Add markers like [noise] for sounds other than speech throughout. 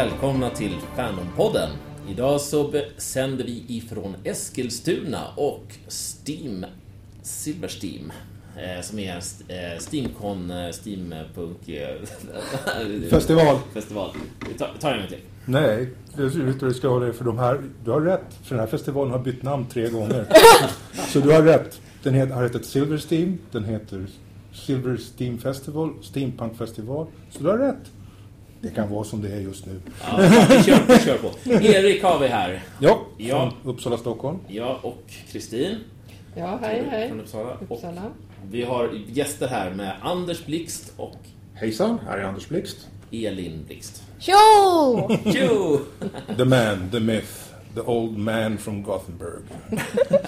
välkomna till Fandompodden. Idag så sänder vi ifrån Eskilstuna och Steam, Silversteam, eh, som är eh, Steamcon, eh, Steampunk... eh, [laughs] [laughs] Festival. Festival. Vi tar, tar en gång till. Nej, det ut att du ska ha det för de här. Du har rätt, för den här festivalen har bytt namn tre gånger. [laughs] Så du har rätt. Den heter, har hetat Silver Steam, den heter Silver Steam Festival, Steampunk Festival. Så du har rätt. Det kan vara som det är just nu. Ja, vi kör, vi kör på. [laughs] Erik har vi här. Ja, Ja. från Uppsala, Stockholm. Jag och Kristin Ja, hej, hej. från Uppsala. Och Uppsala. vi har gäster här med Anders Blixt och Hejsan, här är Anders Blixt. Elin Blixt. Tjo! [laughs] Jo! The man, the myth, the old man from Gothenburg. [laughs]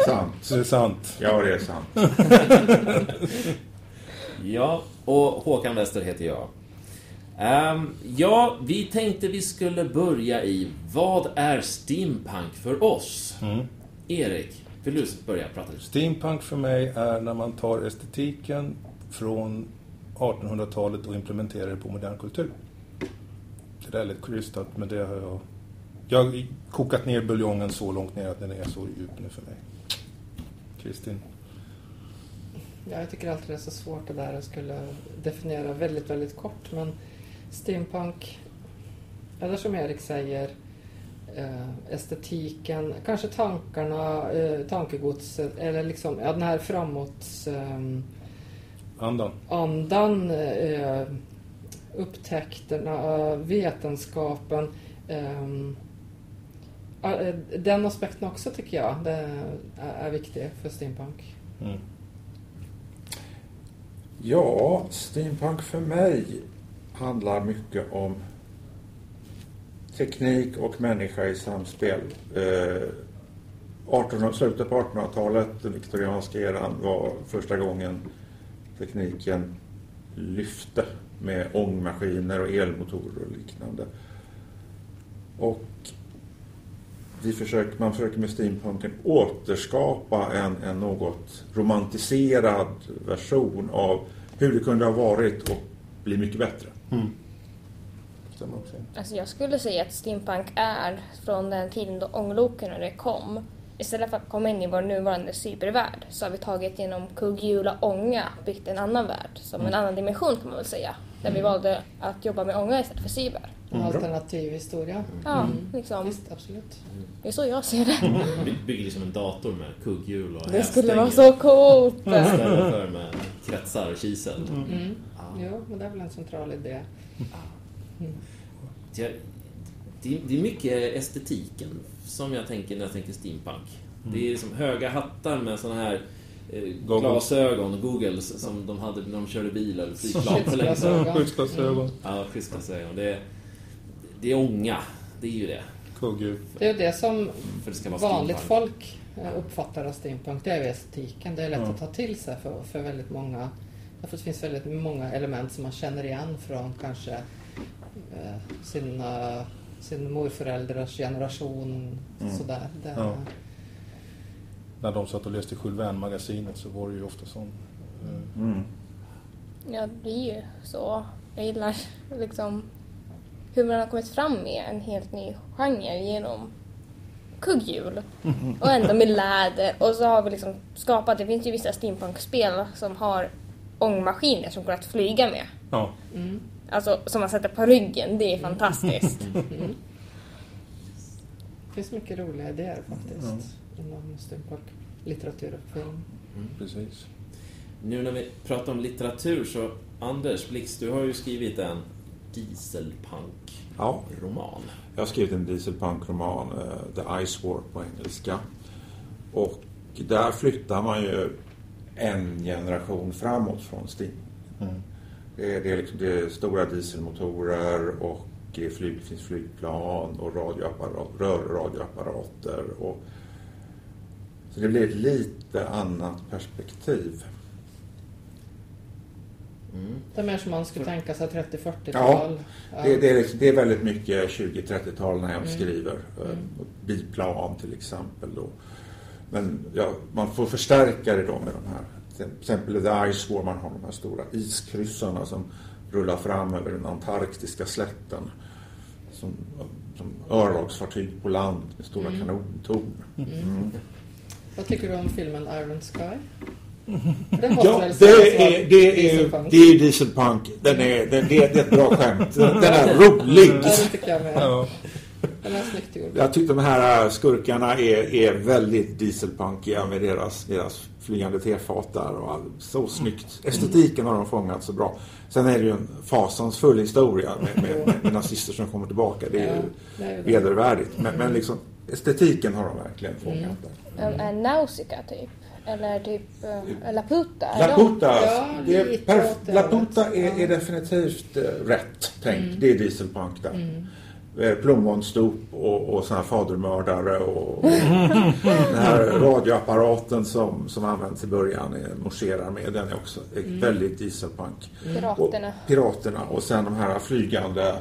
Sant. Så det är sant. Ja, det är sant. Ja, och Håkan Wester heter jag. Ehm, ja, vi tänkte vi skulle börja i Vad är steampunk för oss? Erik, vill du börja prata lite? Steampunk för mig är när man tar estetiken från 1800-talet och implementerar det på modern kultur. Det där är lite krystat, men det har jag... Jag har kokat ner buljongen så långt ner att den är så djup nu för mig. Kristin? Ja, jag tycker alltid det är så svårt det där. Jag skulle definiera väldigt, väldigt kort. Men steampunk, eller som Erik säger, eh, estetiken, kanske tankarna, eh, tankegodset, eller liksom ja, den här framåt... ehm, Andan? andan, eh, upptäckterna, eh, vetenskapen. ehm, eh, den aspekten också tycker jag det är, är viktig för steampunk. Mm. Ja, steampunk för mig handlar mycket om teknik och människa i samspel. Eh, 18, slutet på 1800-talet, den viktorianska eran, var första gången tekniken lyfte med ångmaskiner och elmotorer och liknande. Och vi försöker, man försöker med steampunken återskapa en, en något romantiserad version av hur det kunde ha varit och bli mycket bättre. Stämmer också. Alltså jag skulle säga att steampunk är från den tiden då ångloken när det kom. Istället för att komma in i vår nuvarande cybervärld så har vi tagit genom kugghjul och ånga byggt en annan värld, som en annan dimension kan man väl säga. Där vi valde att jobba med ånga istället för cyber. En alternativ historia. Ja, liksom. Visst, absolut. Det är så jag ser det. By- Bygger liksom en dator med kugghjul och Det skulle vara så coolt! Istället för med kretsar och kisel. Mm. Ja. Jo, men det är väl en central idé. Jag, det, det är mycket estetiken som jag tänker när jag tänker steampunk. Det är liksom höga hattar med såna här eh, Goggles. glasögon, googles, som de hade när de körde bil eller flygplan för länge sedan. Skyddsglasögon. Ja, skyddsglasögon. Det, är- det är ånga. Det är ju det. Det är ju det som det ska vara vanligt steampunk. folk eh, uppfattar av steampunk. Det är ju estetiken. Det är lätt Ja. att ta till sig för, för väldigt många. Därför det finns väldigt många element som man känner igen från kanske eh, sina, sin morföräldrars generation. Mm. Sådär. Det, Ja. När de satt och läste Jules Verne-magasinet så var det ju ofta sån. eh, Mm. Ja, det är ju så. Jag gillar liksom hur man har kommit fram med en helt ny genre genom kugghjul. Och ändå med läder. Och så har vi liksom skapat, det finns ju vissa steampunk-spel som har ångmaskiner som går att flyga med. Ja, mm. Alltså som man sätter på ryggen, det är fantastiskt. Mm. [laughs] Det finns mycket roliga idéer faktiskt inom steampunk. Litteratur och film. precis. Nu när vi pratar om litteratur så Anders Blix, du har ju skrivit en dieselpunk-roman. Ja. Jag har skrivit en dieselpunk-roman, eh, The Ice War på engelska. Och där flyttar man ju en generation framåt från Steam. Mm. Det är, det är, liksom, det är stora dieselmotorer och flyg, det finns flygplan och radioapparat, rörradioapparater. Och, så det blir ett lite annat perspektiv. Mm. Det är mer som man skulle tänka sig 30-40-tal. Ja, Det, det, är, liksom- det är väldigt mycket 20-30-tal när jag Mm. skriver. Mm. Biplan till exempel. Då. Men ja, man får förstärka det då med de här. Till exempel The Ice War, man har de här stora iskryssarna som rullar fram över den antarktiska slätten. som, som örlogsfartyg på land med stora Mm. kanontorn. Mm. Vad tycker du om filmen Iron Sky? [laughs] Ja, det är, det är, dieselpunk? det är dieselpunk. Den är, den, det är ett bra skämt. Den är rolig. Ja, tycker jag tyckte de här skurkarna är, är väldigt dieselpunkiga med deras, deras flygande tefat där och all, så snyggt. Estetiken har de fångat så bra. Sen är det ju en fasansfull historia med, med, med [laughs] nazister som kommer tillbaka. Det är Ja, ju vedervärdigt. Men, men liksom estetiken har de verkligen fångat där. En, en Nausicaa typ. Eller typ uh, Laputa. Laputa, Ja, det är perf- Laputa är, Ja. är definitivt eh, rätt tänkt. Det är dieselpunk där. Eh, Plommonstop och, och såna här fadermördare och, och den här radioapparaten som, som används i början, eh, morserar med, den är också är väldigt dieselpunk. Piraterna. Och, piraterna och sen de här flygande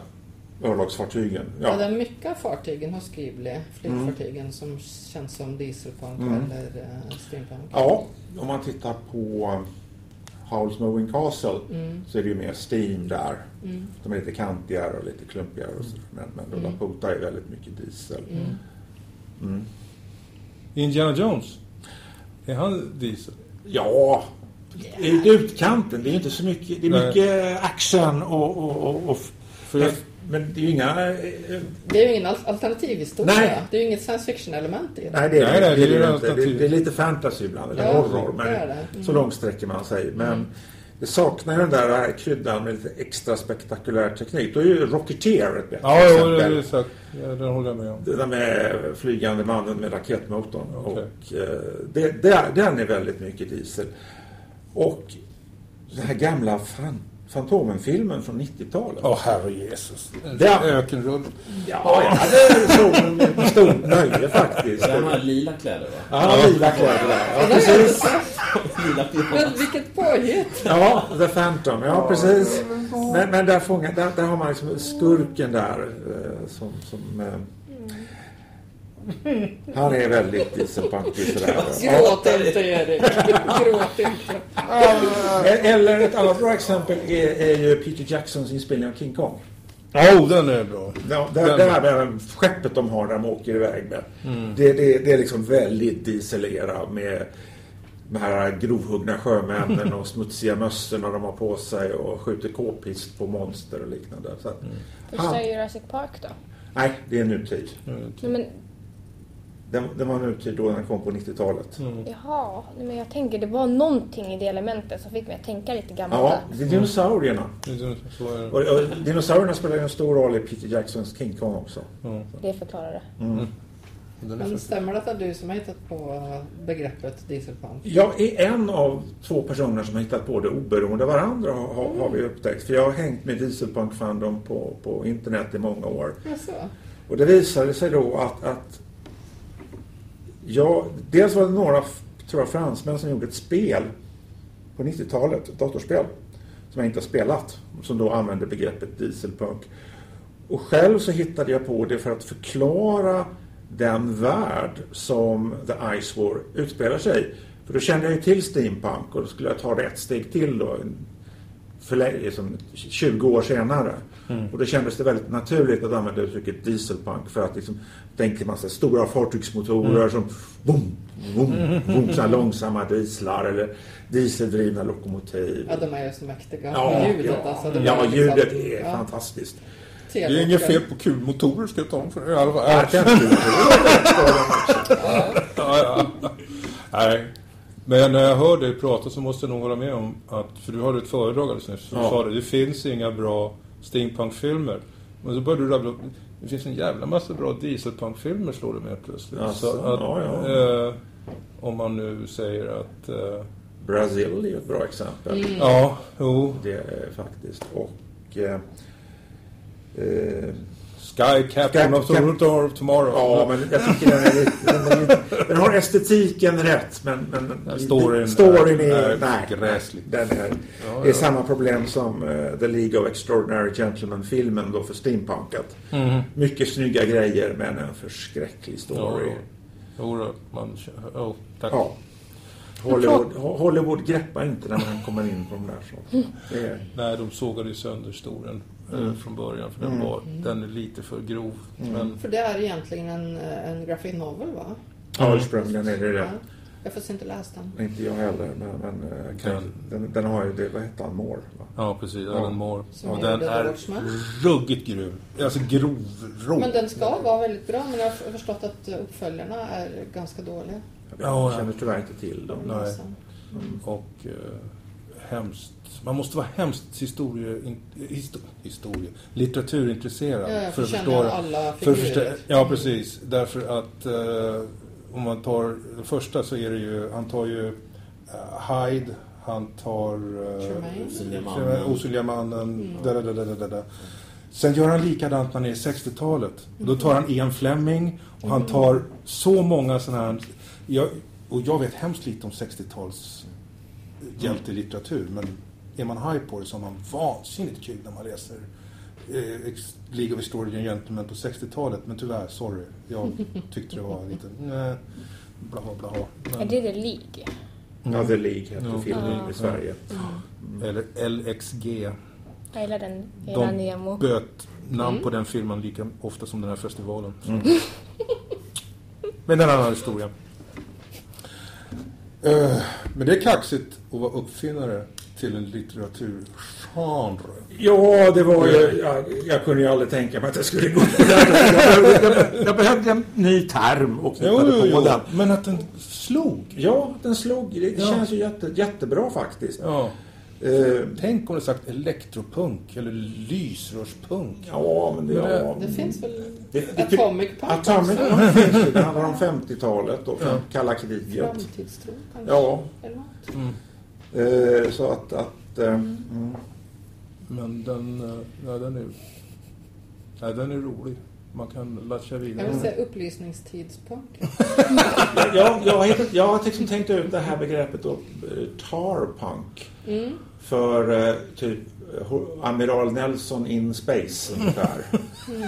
örlogsfartygen. Ja, det Ja. är mycket av fartygen hos Ghibli, flygfartygen, som känns som dieselpunk Mm. eller uh, steampunk. ja, om man tittar på Howl's Moving Castle Mm. så är det ju mer steam där. Mm. De är lite kantigare och lite klumpigare och så. Men, men Mm. Laputa är väldigt mycket diesel. Mm. Mm. Indiana Jones. Är han diesel? Ja, i utkanten. Det är inte så mycket. Det är Nej. mycket action och... och, och, och För jag- men det är ju inga... eh, Det är ju ingen al- alternativhistoria. Nej. Det är ju inget science fiction-element i det. Nej, det är, Nej, det, nej, det, det är är det, inte. alternativ. det, det är lite fantasy ibland, eller Ja, horror. Men det är det. Mm. Så långt sträcker man sig. Men det saknar ju den där här kryddan med lite extra spektakulär teknik. Då är ju Rocketeer ett bättre Ja, jo, exempel. det är sagt. Ja, den håller jag med om. Det där med flygande mannen med raketmotorn. Okej. Och, eh, det, det, den är väldigt mycket diesel. Och den här gamla fan, Fantomen-filmen från 90-talet. Åh, herre Jesus. Det- Ökenrull. Ja, jag hade såg den med stort nöje faktiskt. Han har lila kläder va? Ja, han har lila kläder där. Ja, precis. Lila Men vilket påhitt! Ja, The Phantom. Ja, precis. Men, men där, fångar, där, där har man liksom skurken där eh, som... som eh, han är väldigt sådär. Ja. [laughs] Gråt inte Erik! Gråt inte! Eller ett annat bra exempel är, är ju Peter Jacksons inspelning av King Kong. Åh, den är bra. Ja, det, det här med skeppet de har där de åker iväg med. Det, det, det är liksom väldigt dieselerat med de här grovhuggna sjömännen och smutsiga mössorna de har på sig och skjuter k-pist på monster och liknande. Så att, Första han, är Jurassic Park då. nej, det är nutid. Nej, men, Den, den var nutid då den kom på 90-talet. jaha, nej, men jag tänker det var någonting i det elementet som fick mig att tänka lite Ja, gammaldags. det är dinosaurierna. Det. Och, och dinosaurierna spelar ju en stor roll i Peter Jacksons King Kong också. Ja, Det förklarar det. Mm. är Men stämmer det att det är du som har hittat på begreppet dieselpunk? Jag är en av två personer som har hittat på det oberoende av varandra har, har, har vi upptäckt. För jag har hängt med dieselpunk fandom på, på internet i många år. Jaså? Och det visade sig då att, att ja, dels var det några, tror jag, fransmän som gjorde ett spel på 90-talet, ett datorspel, som jag inte har spelat, som då använde begreppet dieselpunk. Och själv så hittade jag på det för att förklara den värld som The Ice War utspelar sig i. För då kände jag ju till steampunk och då skulle jag ta det ett steg till då. För, liksom, 20 år senare. Och då kändes det väldigt naturligt att använda uttrycket dieselpunk för att liksom, tänker man sig stora fartygsmotorer som boom, boom, boom, så här långsamma dieslar eller dieseldrivna lokomotiv. Ja, de är ju så mäktiga. Ja, ljudet ja, alltså. det ja liksom- ljudet är ja, fantastiskt. Det är inget fel på kulmotorer ska jag ta dem för i alla fall. Ja. [laughs] Nej. Men när jag hör dig prata så måste jag nog hålla med om att, för du hade ett föredrag alldeles nyss, du Ja. sa det, det finns inga bra steampunkfilmer. Men så började du rabbla upp, det finns en jävla massa bra dieselpunkfilmer slår du med plötsligt. Alltså, så att, ja, ja. Eh, om man nu säger att, eh, Brazil är ett bra exempel. ja, jo, Det är faktiskt. Och... Eh, eh, Sky Captain Sky- of Toronto Tomorrow. ja, men jag tycker den är lite... Den, är lite, den har estetiken rätt, men... men storyn storyn är- är... nej, gräslig. Den är, Ja, det är samma problem som eh, The League of Extraordinary Gentlemen-filmen då för steampunkat. Mhm. Mycket snygga grejer, men en förskräcklig story. jo man, oh, tack. Ja. Hollywood, Hollywood greppar inte när man kommer in på de där sakerna. [laughs] Är, Nej, de sågade ju sönder historien. Eh, från början. För den, Mm. var, den är lite för grov. Mm. Men För det är egentligen en, en graphic novel va? Ja, ursprungligen är det Ja. det. Jag har faktiskt inte läst den. Inte jag heller, men, men eh, kan, Den- den, den har ju det, vad heter han, Moore? Va? ja, precis. Ja. Alan Moore. Som Och den är ruggigt grov. Alltså grov, rå. Men den ska vara väldigt bra men jag har förstått att uppföljarna är ganska dåliga. Jag Ja, ja. känner tyvärr inte till dem. Nej. Alltså. Och eh, hemskt. Man måste vara hemskt historie, in, histo, historie, litteraturintresserad Ja, för att förstå alla För förstå, ja, precis. Därför att eh, om man tar den första så är det ju, han tar ju eh, Hyde, han tar Tremaine. Osynliga mannen. Osynliga mannen, Mm. Sen gör han likadant när det är 60-talet. Då tar han Ian Fleming och han tar så många sådana här... Jag, och jag vet hemskt lite om 60-tals hjältelitteratur men är man high på det så har man vansinnigt kul när man läser eh, League of Extraordinary Gentlemen på 60-talet. Men tyvärr, sorry. Jag [laughs] tyckte det var lite... Nej, blaha blaha. Är Men, det The League? Ja, The League heter Ja. filmen Ja. i Sverige. eller LXG. Jag gillar den. Jag gillar De Nemo. böt namn Mm. på den filmen lika ofta som den här festivalen. Mm. Men det är en annan historia. Eh, men det är kaxigt att vara uppfinnare till en litteraturgenre. Ja, det var ju... Jag, jag kunde ju aldrig tänka mig att det skulle gå. [laughs] jag, behövde, jag, behövde en ny term och hittade på den. men att den slog. Ja, den slog. Det Ja. känns ju jätte, jättebra faktiskt. Ja. Eh, Tänk om det sagt elektropunk eller lysrörspunk. ja, men det... Men det- Ja, Det finns väl Det- det- Atomic Punk Atomic också? Punk finns ju. Det handlar om 50-talet och Ja. kalla kriget. Framtidstro kanske? Ja, Eller något. Mm. eh, så att... att eh, mm. Men den, eh, ja, den är... Nej, den är rolig. Man kan latcha Jag vidare. vill säga upplysningstidspunk. [laughs] Ja, jag, har hittat, jag har liksom tänkt ut det här begreppet då, eh, tarpunk. Mm. För eh, typ eh, Amiral Nelson in space ungefär. Mm.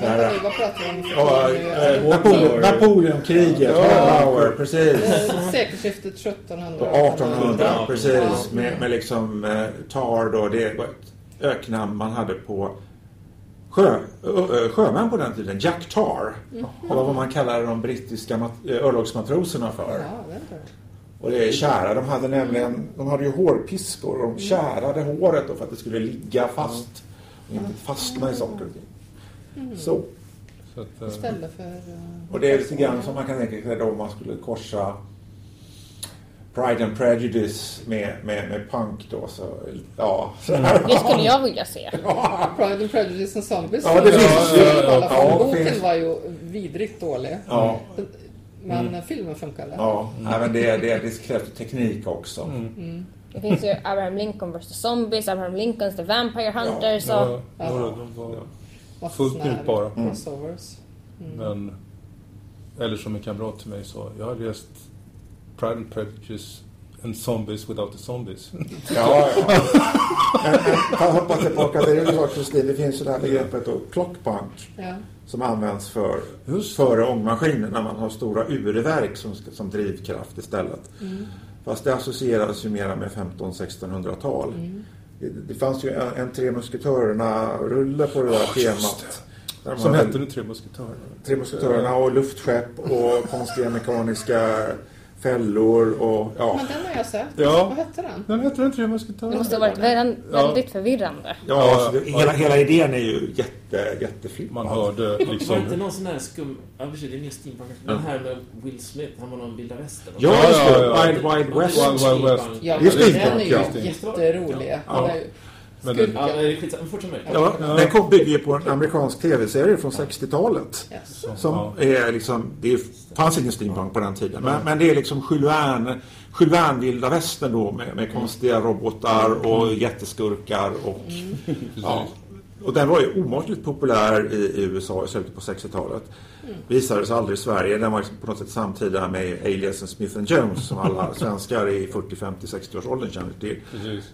Så här, Vänta vad pratar vi om? eh, Napoleon, Napoleonkriget, Ja. Hallauer, precis. Sekelskiftet 1700. På 1800, Ja. precis. Ja. Med, med liksom tar då, det öknamn man hade på sjö, ö, sjömän på den tiden. Jack Tar. Det var vad man kallade de brittiska eh, örlogsmatroserna för. Ja. Och det är kära. De hade nämligen, de hade ju hårpiskor och de kärade håret för att det skulle ligga fast. Och inte fastna i saker och ting. Så. Så att, Istället för... eh, Och det är lite grann som man kan tänka sig då om man skulle korsa Pride and Prejudice med, med, med punk då. Så, ja. Det skulle jag vilja se. [laughs] Pride and Prejudice and Zombies. Ja, det var- finns ju. Ja, Boken finns. var ju vidrigt dålig. Ja, Men filmen funkade. ja. Nej, men det, det, det krävs teknik också. Mm. Det finns ju Abraham Lincoln vs Zombies, Abraham Lincolns The Vampire Hunters och... ja, Ja. några av dem var Massa fullt njutbara. Crossovers. Mm. Men, eller som en kamrat till mig sa, jag har läst Pride and Prejudice and Zombies without the Zombies. [laughs] Ja, ja. Men, men för att hoppa tillbaka till det du sa Kristin, det finns ju det här begreppet då, clockpunk. Ja. Som används för Just före ångmaskiner när man har stora urverk som, som drivkraft istället. Mm. Fast det associeras ju mera med 1500-1600-tal. Mm. Det, det fanns ju en, en Tre Musketörerna-rulle på det där just temat. Där Som hette De Tre Musketörerna. Tre Musketörerna och luftskepp och konstiga mekaniska fällor och ja. Men den har jag sett. Ja. Vad hette den? Den hette Den Tre Musketörerna. Det måste ha varit vä- väldigt förvirrande. Ja, alltså, det, hela, hela idén är ju jätte, jätteflippad. Man hörde Var det liksom... inte någon sån här skum... Ja, precis, det är mer steampunk. Den här med Will Smith, han var någon vilda västern. Ja, Ja, det. ja, ja. Wild Wild West. Wild Wild West. Ja, Det är den steampunk, är ju ja. jätterolig. Men den- Ja, det är skitsamma. Fortsätt med det. Ja, Ja. Den kom, bygger på en amerikansk tv-serie från 60-talet. Yes. Som Ja. är liksom, det fanns ingen steampunk på den tiden. Men, men det är liksom Jules Verne, Jules Verne vilda västern då med, med konstiga robotar och jätteskurkar och [laughs] ja. Och den var ju omåttligt populär i, i USA i slutet på 60-talet. Visades aldrig i Sverige. Den var liksom på något sätt samtida med Aliasen Smith Jones som alla [laughs] svenskar i 40, 50, 60 års åldern känner till. Precis.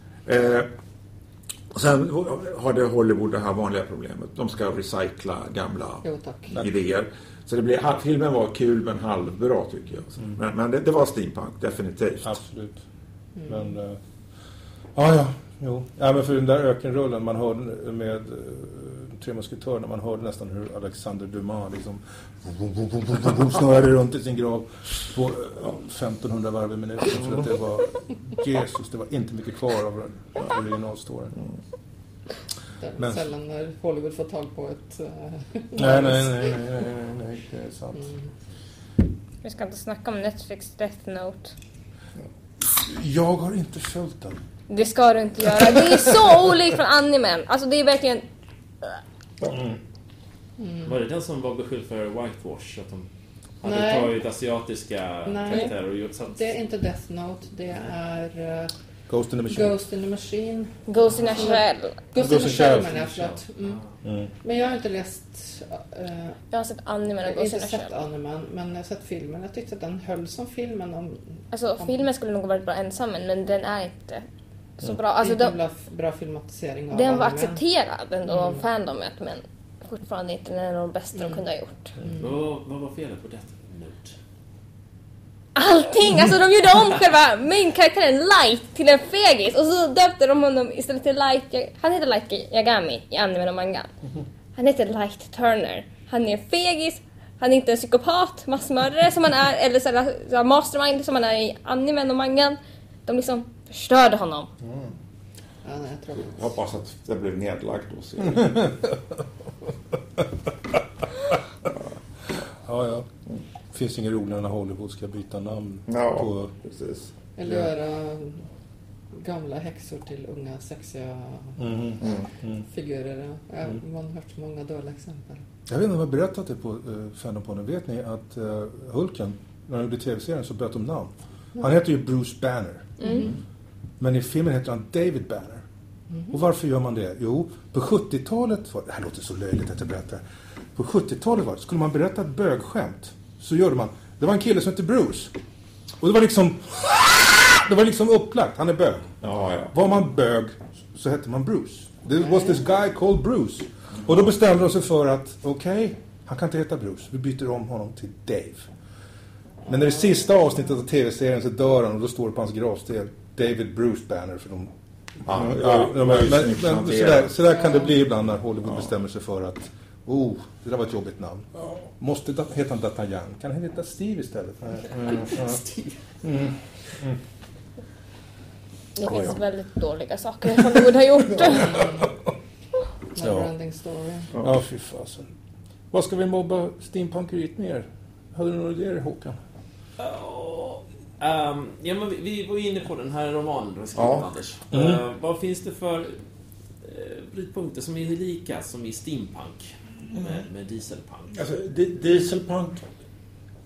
Eh, och sen har det Hollywood det här vanliga problemet. De ska recycla gamla Jo, tack. idéer. Så det blir, filmen var kul men halvbra tycker jag. Mm. Men, men det, det var steampunk, definitivt. Absolut. Men... eh, Ja, ja. Jo. Ja, men för den där ökenrullen man hörde med uh, Tre Musketörerna, man hörde nästan hur Alexander Dumas liksom snurrade runt i sin grav på ja, 1500 varv i minuten. För att det var, Jesus, det var inte mycket kvar av originalstoryn. Det är Men- sällan när Hollywood får tag på ett... eh, Nej, nej, nej, nej, nej, nej, nej, det är sant. Mm. Vi ska inte snacka om Netflix Death Note. Jag har inte följt den. Det ska du inte göra. Det är så olikt från animen. Alltså det är verkligen... Var det den som var beskylld för whitewash? Att de hade Nej. tagit asiatiska Nej. karaktärer och gjort sånt? Det är inte Death Note, det är uh, Ghost in the Machine. Ghost in the Machine. Ghost in a shell. Ghost, in the Shell. Menar jag, förlåt. Mm. Mm. Men jag har inte läst... eh, Jag har sett animen har Ghost inte in a sett shell. animen, men jag har sett filmen. Jag tyckte att den höll som filmen. Om, Alltså filmen skulle nog varit bra ensam men den är inte så bra. Alltså inte den, bra, bra filmatisering av den var accepterad ändå av Mm. fandomet men fortfarande inte en av de bästa de Mm. kunde ha gjort. Vad, var- vad var felet på Death Note? Allting! Alltså de gjorde om själva main-karaktären Light till en fegis och så döpte de honom istället till Light... Han heter Light Yagami i animen och mangan. Han heter Light Turner. Han är en fegis, han är inte en psykopat, massmördare som han är, eller sådär, sådär mastermind som han är i animen och mangan. De liksom förstörde honom. Ja, nej, jag tror Jag hoppas att det blev nedlagt då. serien. [laughs] Ja, ja. Finns inget roligare när Hollywood ska byta namn Ja, på... precis. Eller göra gamla häxor till unga sexiga Mhm. Mm. Mm. figurer. Jag Mm. man har hört så många dåliga exempel. Jag vet inte om jag har berättat det på uh, Fandompodden. Vet ni att uh, Hulken, när han gjorde tv-serien så bytte de namn. Han heter ju Bruce Banner. Mm. Men i filmen heter han David Banner. Mhm. Och varför gör man det? Jo, på 70-talet var det här låter så löjligt att jag berättar. På 70-talet var det, skulle man berätta ett bögskämt så gjorde man, det var en kille som hette Bruce. Och det var liksom, det var liksom upplagt, han är bög. Ja, ja. Var man bög så hette man Bruce. There was this guy called Bruce. Och då bestämde de sig för att, okej, han kan inte heta Bruce. Vi byter om honom till Dave. Men i det sista avsnittet av tv-serien så dör han och då står det på hans gravsten David Bruce Banner. För de, Ja, ja, ja, de, men, men, men sådär, sådär kan det Ja. bli ibland när Hollywood Ja. bestämmer sig för att Oh, det där var ett jobbigt namn. Måste da- heta han D'Artagnan? Kan han heta Steve istället? [laughs] Mm, ja. Mm. Det Ja, finns ja. väldigt dåliga saker som Hollywood har gjort. [laughs] Neverending story. Ja, fy fasen. Vad ska vi mobba steampunkeriet mer? Hade du några idéer Håkan? Ja, ehm, ja, men vi, vi var ju inne på den här romanen du har skrivit, Ja. Anders. Mm. Eh, vad finns det för uh, brytpunkter som är lika som i steampunk? Med, med dieselpunk? Alltså, di- dieselpunk...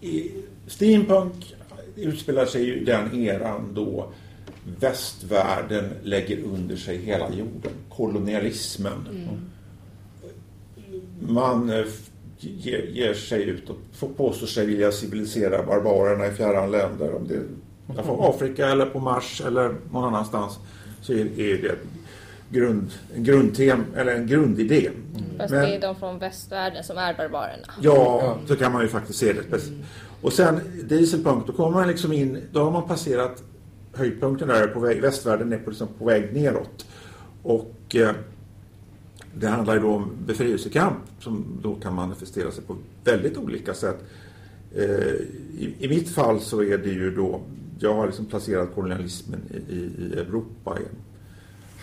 i- Steampunk utspelar sig ju den eran då västvärlden lägger under sig hela jorden. Kolonialismen. Man eh, ger, ger sig ut och får- påstår sig vilja civilisera barbarerna i fjärran länder. Om det är på Afrika eller på Mars eller någon annanstans så är, är det grund, en grundtem, eller en grundidé. Fast Men- det är de från västvärlden som är barbarerna. Ja, så kan man ju faktiskt se det. Och sen dieselpunk, då kommer man liksom in, då har man passerat höjdpunkten där på väg, västvärlden är på, liksom på väg neråt. Och eh, det handlar ju då om befrielsekamp som då kan manifestera sig på väldigt olika sätt. Eh, I, I mitt fall så är det ju då, jag har liksom placerat kolonialismen i, i, Europa. i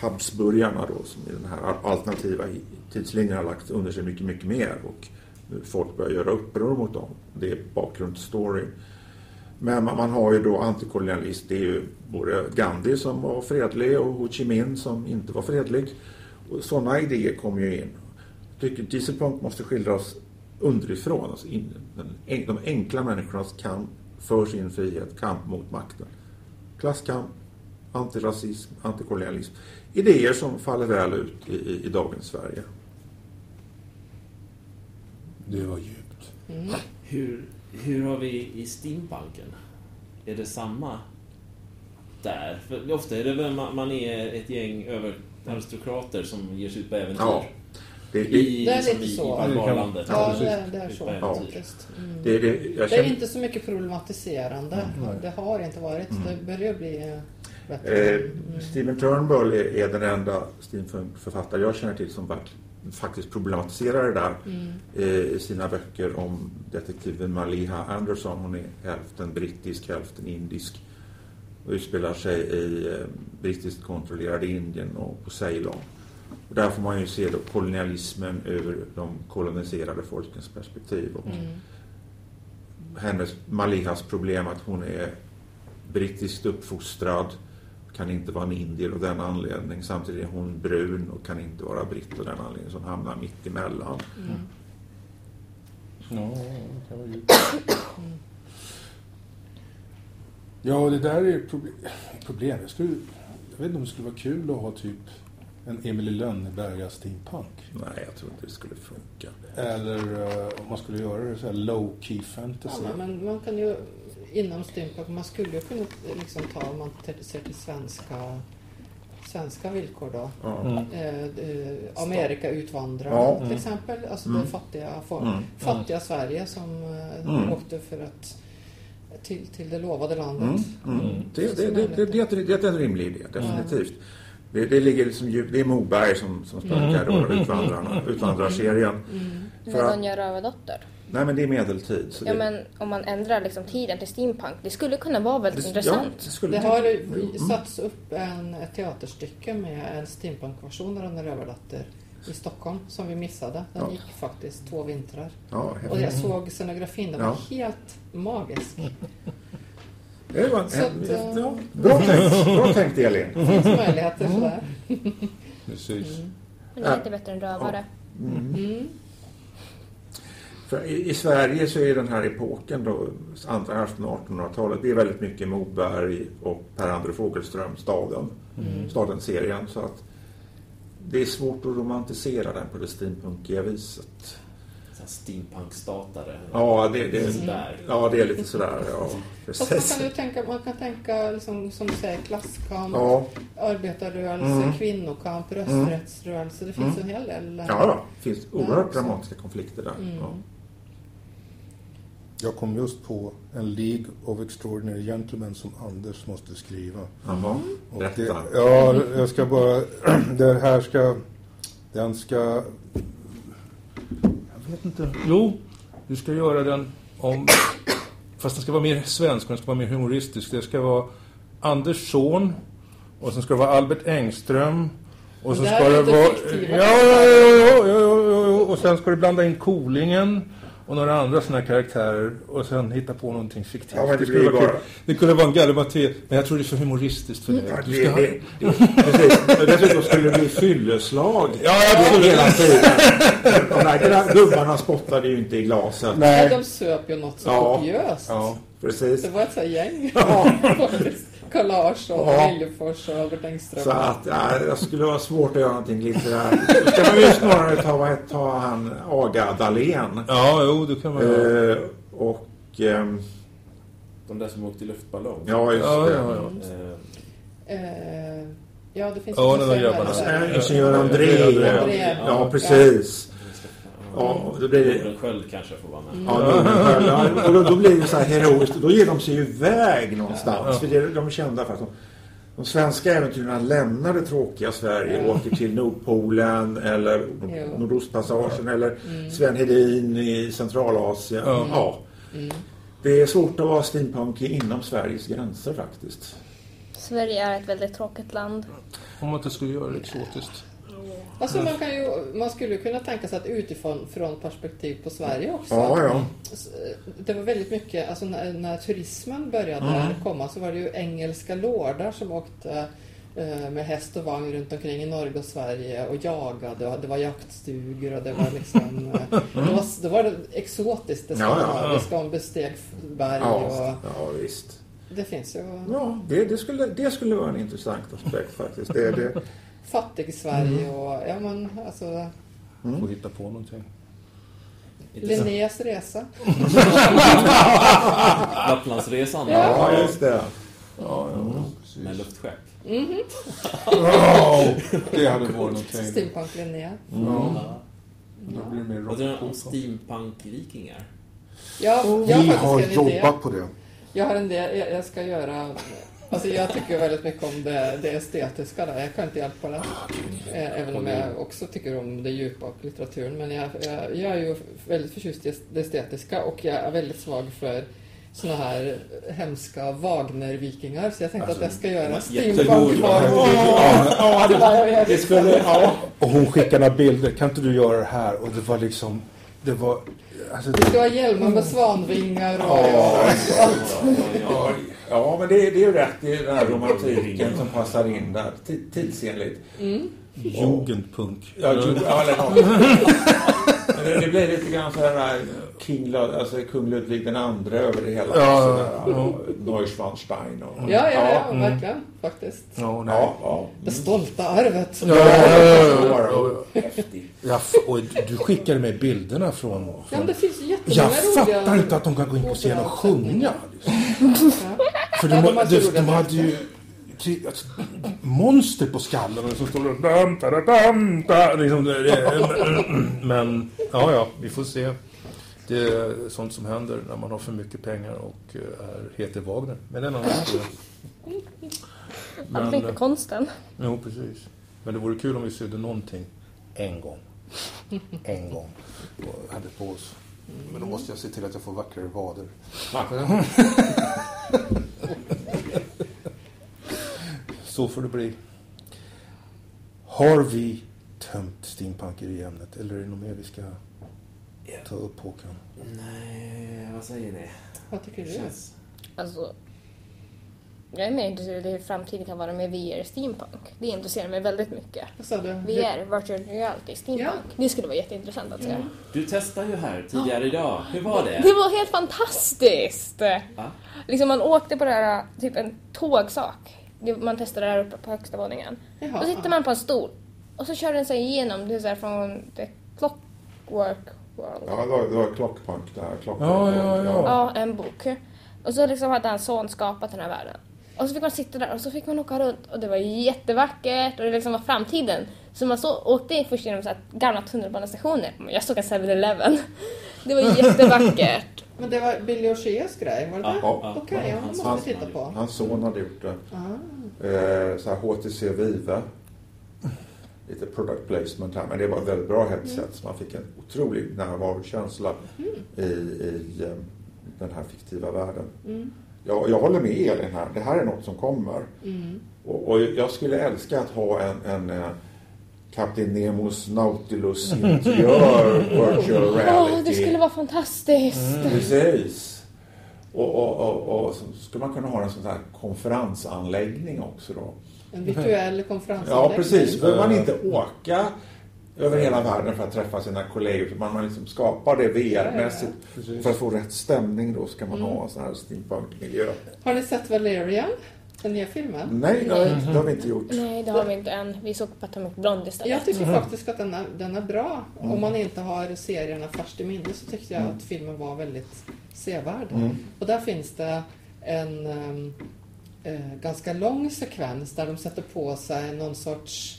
Habsburgarna då som i den här alternativa tidslinjen har lagt under sig mycket, mycket mer och folk börjar göra uppror mot dem. Det är bakgrundsstoryn. Men man, man har ju då antikolonialist, det är ju både Gandhi som var fredlig och Ho Chi Minh som inte var fredlig. Och sådana idéer kommer ju in. Jag tycker Dieselpunk måste skildras underifrån, alltså in, den, de enkla människornas kamp för sin frihet, kamp mot makten. Klasskamp, antirasism, antikolonialism. Idéer som faller väl ut i, i, i dagens Sverige. Det var djupt. Mm. Hur, hur har vi i steampunken? Är det samma där? För ofta är det väl man, man är ett gäng över aristokrater som ger sig ut på äventyr. Ja. Det, det, I, Det är lite i, så. i barbarlandet. Ja, precis. det, det är så faktiskt. Mm. det, det, jag Det är känner, inte så mycket problematiserande. Nej. Det har inte varit. Mm. Det börjar bli... bättre. Eh, Stephen Turnbull är, är den enda steampunkförfattare jag känner till som faktiskt problematiserar det där Mm. eh, i sina böcker om detektiven Maliha Anderson. Hon är hälften brittisk, hälften indisk och utspelar sig i eh, brittiskt kontrollerade Indien och på Ceylon. Och där får man ju se då kolonialismen över de koloniserade folkens perspektiv. Och Mm. hennes, Malihas problem att hon är brittiskt uppfostrad, kan inte vara en indier av den anledning. Samtidigt är hon brun och kan inte vara britt av den anledningen. Så hon hamnar mitt emellan. Mm. Ja, det kan vara djupt. Ja, det där är problem. problem. Jag, skulle, jag vet inte om det skulle vara kul att ha typ en Emily Lönneberga steampunk. Nej, jag tror inte det skulle funka. Eller eh, om man skulle göra det så här low key fantasy. Ja, men man kan ju inom steampunk, man skulle ju kunna liksom ta, om man ser till svenska, svenska villkor då. Mm. Eh, eh, Amerika utvandrare Ja. till exempel. Alltså Mm. det fattiga, Mm. fattiga Sverige som eh, Mm. åkte för att till, till det lovade landet. Mm. Mm. Mm. Det, det, det, det, det, är- det är en rimlig idé, definitivt. Det, det ligger liksom djup, det är Moberg som, som spökar då, utvandrarna, utvandrarserien. Mm. När För- de gör Rövardotter. Nej, men det är medeltid. Så Ja det, men om man ändrar liksom tiden till steampunk, det skulle kunna vara väldigt det, intressant. Ja, det skulle Det har ju Mm. satts upp en, ett teaterstycke med en steampunkversion av Den rövardotter i Stockholm som vi missade. Den Ja. gick faktiskt två vintrar. Ja, Och jag såg scenografin, den Ja. var helt magisk. det var Så att, en, eh, ja, bra tänkt, bra tänkt Elin. Det finns möjligheter sådär. Precis. Men det är lite bättre än rövare. Mm. Mm. För i, I Sverige så är den här epoken då, andra hälften av 1800-talet, det är väldigt mycket Moberg och Per-Andre Fogelström, Staden, Mm. Staden-serien. Så att det är svårt att romantisera den på det steampunkiga viset. Steampunk-statare. Ja, det, det, Sådär. ja, det är lite sådär. Ja, Fast man kan ju tänka, man kan tänka liksom, som du säger, klasskamp, Ja, arbetarrörelse, Mm. kvinnokamp, rösträttsrörelse. Det finns Mm. en hel del. ja, ja, det finns oerhört dramatiska konflikter där. Mm. Ja. Jag kom just på en League of Extraordinary Gentlemen som Anders måste skriva. Jaha, berätta. ja, jag ska bara... [clears throat] Det här ska... Den ska... Jag vet inte. Jo, du ska göra den om... Fast den ska vara mer svensk, den ska vara mer humoristisk. Det ska vara Anders son och sen ska det vara Albert Engström. Och Det ska det vara... Ja, ja, ja, ja, ja, ja, ja, och sen ska du blanda in Kolingen och några andra såna här karaktärer och sen hitta på någonting fiktivt. Ja, det skulle bara- kul. Det kunde vara en gallimaté, men jag tror det är för humoristiskt för Ja, det. Ska ha- det, det, precis. [laughs] Dessutom skulle det bli fylleslag Ja, absolut. hela tiden. [laughs] De här gubbarna spottade ju inte i glaset. Nej. Nej. De söp ju något så Ja. kopiöst. Ja. Precis. Det var ett sånt gäng. Ja. [laughs] faktiskt. Karl Lars och Ja. Liljefors och Albert Engström. Så att ja, det skulle vara svårt att göra någonting litterärt. Då ska man ju snarare ta, ta han Aga Dahlén. Ja, jo, det kan man göra. Eh, och... ehm, De där som åkte i luftballong. ja, just Ja, det. ja, ja. Eh, Eh, ja, det finns Ja, museer grabbarna. Eh, Ingenjör André. André. Ja, precis. Ja, då blir det... Nordenskiöld kanske får vara med. Ja, och då, då blir det så här heroiskt. Då ger de sig ju iväg någonstans. Ja. För det, de är kända för att de, de svenska äventyrarna lämnar det tråkiga Sverige och åker till Nordpolen eller. Nordostpassagen eller Sven Hedin i Centralasien. Ja. Mm. Det är svårt att vara steampunk inom Sveriges gränser faktiskt. Sverige är ett väldigt tråkigt land. Om man inte skulle göra det exotiskt. Alltså man, kan ju, man skulle kunna tänka sig att utifrån från perspektiv på Sverige också. Ja, ja. Det var väldigt mycket, alltså när, när turismen började Mm. komma så var det ju engelska lordar som åkte eh, med häst och vagn runt omkring i Norge och Sverige och jagade och det var jaktstugor och det var liksom eh, [laughs] det var, det var exotiskt det Ja, ja, ja. skandinaviska och besteg berg Ja, och ja visst. det finns ju Ja, det, det, skulle, det skulle vara en intressant aspekt faktiskt. Det, det, fattig Sverige Mm. och ja men alltså Få hitta på någonting. Linnés resa. [laughs] Lapplandsresan ja, just det. Ja, ja, precis. med luftskepp. Wow, [laughs] det hade varit någonting. Steampunk Linné. Ja, Ja. då blir det mer Vad tror du om. Ja, steampunk-vikingar? jag Vi har idé. jobbat på det. Jag har en del, jag, jag ska göra Alltså jag tycker väldigt mycket om det, det estetiska där. Jag kan inte hjälpa det. Eh, Även om jag också tycker om det djupa och litteraturen. Men jag, jag, jag är ju väldigt förtjust i det estetiska och jag är väldigt svag för såna här hemska Wagner-vikingar. Så jag tänkte Alltså, att jag ska göra steampunk Ja, det, det skulle, ja. Och hon skickade några bilder. Kan inte du göra det här? Och det var liksom... Det var... Alltså, Det ska vara hjälmar med svanvingar och... Ja. Ja, ja men det, det är ju rätt. Det är den här romantiken som passar in där. Ti- Tidsenligt. Jugendpunk. Ja, ju, ja, eller något. [laughs] Men det, det blir lite grann så här King, alltså kung Ludvig den andre över det hela. Ja, Sådär, ja. Neuschwanstein och... Ja, ja, ja, Mm. verkligen. Faktiskt. Ja, nej. Ja, ja. Det stolta arvet. Ja, ja, ja, ja, ja. Ja, och du skickade mig bilderna från... Ja, från men det finns jättemånga jag roliga... fattar inte att de kan gå in på scen och sjunga. Ja. För Ja, de, de de, de hade ju alltså, monster på skallen och så står det liksom, Men ja, ja, vi får se. Det är sånt som händer när man har för mycket pengar och eh, är, heter Wagner. Men det är en annan historia. [laughs] Allting för eh, konsten. Jo, precis. Men det vore kul om vi sydde någonting en gång. En gång. Och hade på oss. Men då måste jag se till att jag får vackrare vader. [laughs] Så får det bli. Har vi tömt steampunkeriämnet eller är det något mer vi ska ta upp Håkan? Nej, vad säger ni? Vad tycker du? Känns... Alltså, jag är mer intresserad i hur framtiden kan vara med VR steampunk. Det intresserar mig väldigt mycket. Vad sa du? VR, virtual reality, steampunk. Ja. Det skulle vara jätteintressant att se. Du testade ju här tidigare idag. Hur var det? Det var helt fantastiskt! Ja. Liksom man åkte på det här, typ en tågsak. Det- Man testade där uppe på högsta våningen. Jaha. Då sitter man på en stol och så kör den sig igenom, det är så här från The Clockwork World. Ja, det var, det var det här. Clockpunk Ja, ja, ja. Ja, en bok. Och så liksom hade hans son skapat den här världen. Och så fick man sitta där och så fick man åka runt och det var jättevackert och det liksom var framtiden. Så man så, åkte först genom så här gamla tunnelbanestationer. Jag såg en 7-Eleven. [laughs] Det var jättevackert. [laughs] Men det var Billy O'Sheas grej, var det det? Ja. Okej, ja, det måste Hans, vi titta på. hans son hade gjort det. Ah. Eh, så här HTC Vive. Lite product placement här, men det var ett väldigt bra headset. Så man fick en otrolig närvarokänsla i, i eh, den här fiktiva världen. Mm. Jag, jag håller med Elin här. Det här är något som kommer. Mm. Och, och jag skulle älska att ha en, en eh, Kapten Nemos Nautilus [laughs] interiör virtual reality. det skulle vara fantastiskt. Precis. Och, och, och, och så skulle man kunna ha en sån här konferensanläggning också då. En virtuell Ja, konferensanläggning. precis. Så behöver man inte åka över hela världen för att träffa sina kollegor. utan Man, man liksom skapar det VR-mässigt. Precis. För att få rätt stämning då ska man ha en sån här steampunk-miljö. Har ni sett Valerian? Den nya filmen? Nej, det har, vi inte- det har vi inte gjort. Nej, det har vi inte än. Vi såg på Atomic Blonde istället. Jag tycker faktiskt att den är, den är bra. Om man inte har serierna färskt i minne så tyckte jag att filmen var väldigt sevärd. Och där finns det en ehm, eh, ganska lång sekvens där de sätter på sig någon sorts...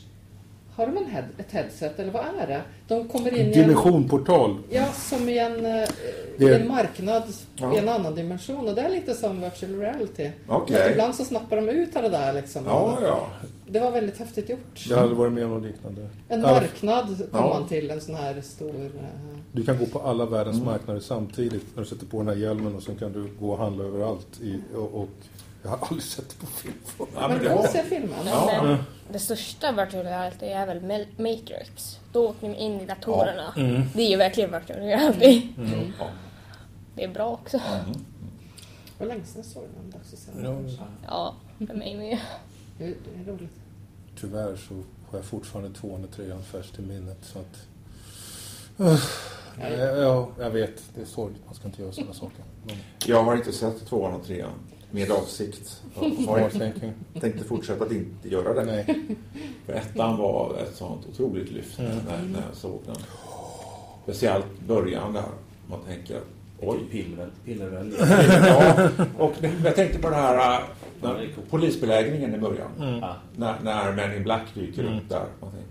Har de en head, ett headset eller vad är det? De kommer in i en, Dimensionportal. ja, som i en, eh, Det- en marknad Ja. i en annan dimension. Och det är lite som virtual reality. Att Ibland så snappar de ut det där liksom. Ja, ja. Det var väldigt häftigt gjort. Jag hade varit med om något liknande. En marknad kom Ja. man till, en sån här stor... eh, Du kan gå på alla världens Mm. marknader samtidigt när du sätter på den här hjälmen och sen kan du gå och handla överallt. I, och, och jag har aldrig sett det på film förut. ja men men det gå och var... se filmen. Ja. Men det största virtual reality är väl Matrix. Då åker ni in i datorerna. Mm. Det är ju verkligen virtual reality. Ja. [laughs] Det är bra också. Mm. Det var länge sedan jag såg den. Dags att se den. Ja. Ja, för mig med. Det är, det är roligt. tyvärr så har jag fortfarande tvåan och trean färskt i minnet. Så att, uh, ja, jag vet, det är sorgligt. Man ska inte göra sådana saker. Men, Jag har inte sett tvåan och trean. Med avsikt. [laughs] Jag tänkte fortsätta att inte göra det. Nej. För ettan var ett sånt otroligt lyft Mm. när, när jag såg den. Speciellt början där. Man tänker att oj. Piller, pillervälj. Ja, och jag tänkte på det här äh, när, polisbelägringen i början. Mm. När, när Men in Black dyker Mm. upp där. Man tänker,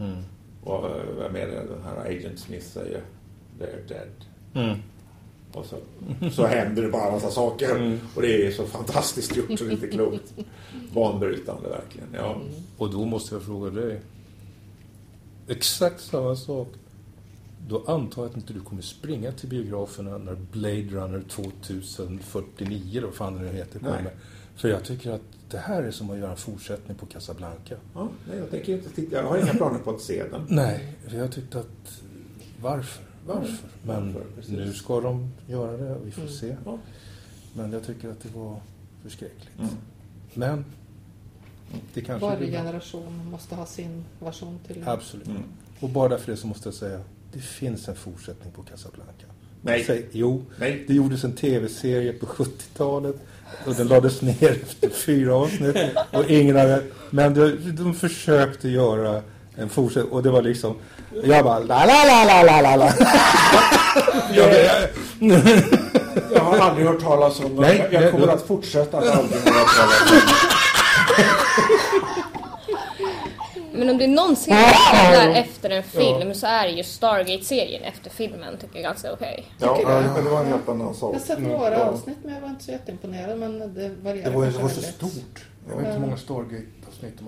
Mm. och vad med det, den här Agent Smith säger They're dead. Mm. Och så, så händer det bara en massa saker. Och det är så fantastiskt gjort så det är inte klokt. Banbrytande verkligen. Ja. Och då måste jag fråga dig. Exakt samma sak. Då antar jag att inte du kommer springa till biograferna när Blade Runner 2049, eller vad fan det nu heter, Nej. kommer. För jag tycker att det här är som att göra en fortsättning på Casablanca. Ja, nej, jag tänker inte titta. Jag har inga planer på att se den. Nej, för jag tyckte att varför? Varför? Men Varför, nu ska de göra det och vi får Mm. se. Ja. Men jag tycker att det var förskräckligt. Mm. Men det kanske Varje generation måste ha sin version till Absolut. Mm. Och bara därför det så måste jag säga, det finns en fortsättning på Casablanca. Nej. Säg, jo, Nej. det gjordes en tv-serie på 70-talet och den lades ner [laughs] efter fyra avsnitt och ingen hade... Men de, de försökte göra en fortsättning och det var liksom... Jag bara la la la la la la la. [laughs] jag, jag, Jag har aldrig hört talas om Nej, Jag, jag det- kommer det- att fortsätta att aldrig höra talas om Men om det är någon serie som är efter en film så är det ju Stargate-serien efter filmen tycker jag är ganska okej. Ja, jag. men det var en helt annan Jag sak. har sett några Ja. avsnitt men jag var inte så jätteimponerad men det varierar det var, det var så stort. Jag vet inte många de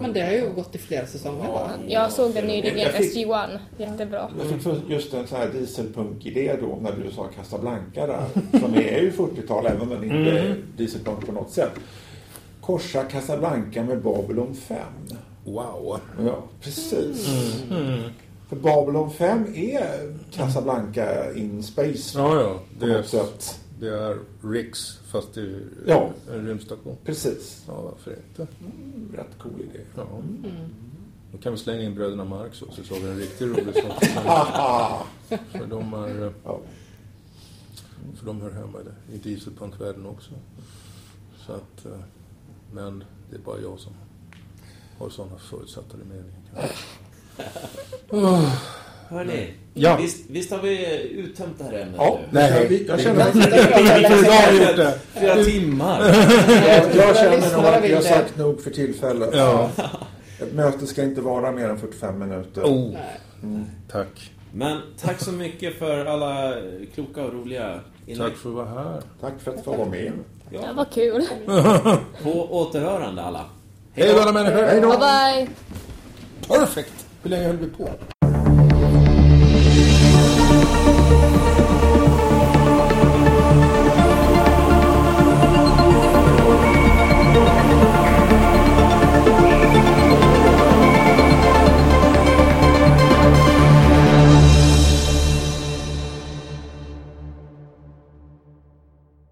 Men det har ju gått i flera säsonger va? Jag såg den nyligen, Jag fick- SG-1. Jättebra. Jag fick för- just en sån här dieselpunk-idé då när du sa Casablanca där. Som är ju 40-tal även om den inte är dieselpunk på något sätt. Korsa Casablanca med Babylon 5. Wow. Ja, precis. För Babylon 5 är Casablanca in space Ja, ja. på Det är, något sätt. Det är Riks fast det är Ja. en rymdstation. Precis. Ja, varför inte? Rätt cool idé. Ja. Mm. Då kan vi slänga in bröderna Marx också så har vi en riktigt rolig sak. [laughs] För de, är, Ja. för de hör hemma i det- i dieselpunkvärlden också. Så att, eh, men det är bara jag som har sådana förutsatta meningar. [laughs] [sighs] Hörni, Ja. visst, visst har vi uttömt det här ämnet Ja, nu? Nej, jag känner att Jag har gjort det. Flera timmar. jag, känner nog att vi har det. sagt nog för tillfället. Ja. [laughs] Ett möte ska inte vara mer än 45 minuter. Oh, Nej. tack. Men tack så mycket för alla kloka och roliga inlägg. Tack för att vara här. Tack för att få vara med. Det Ja, var kul. [laughs] på återhörande alla. Hej då alla människor! Hej då! Bye bye! Perfect! Hur länge höll vi på?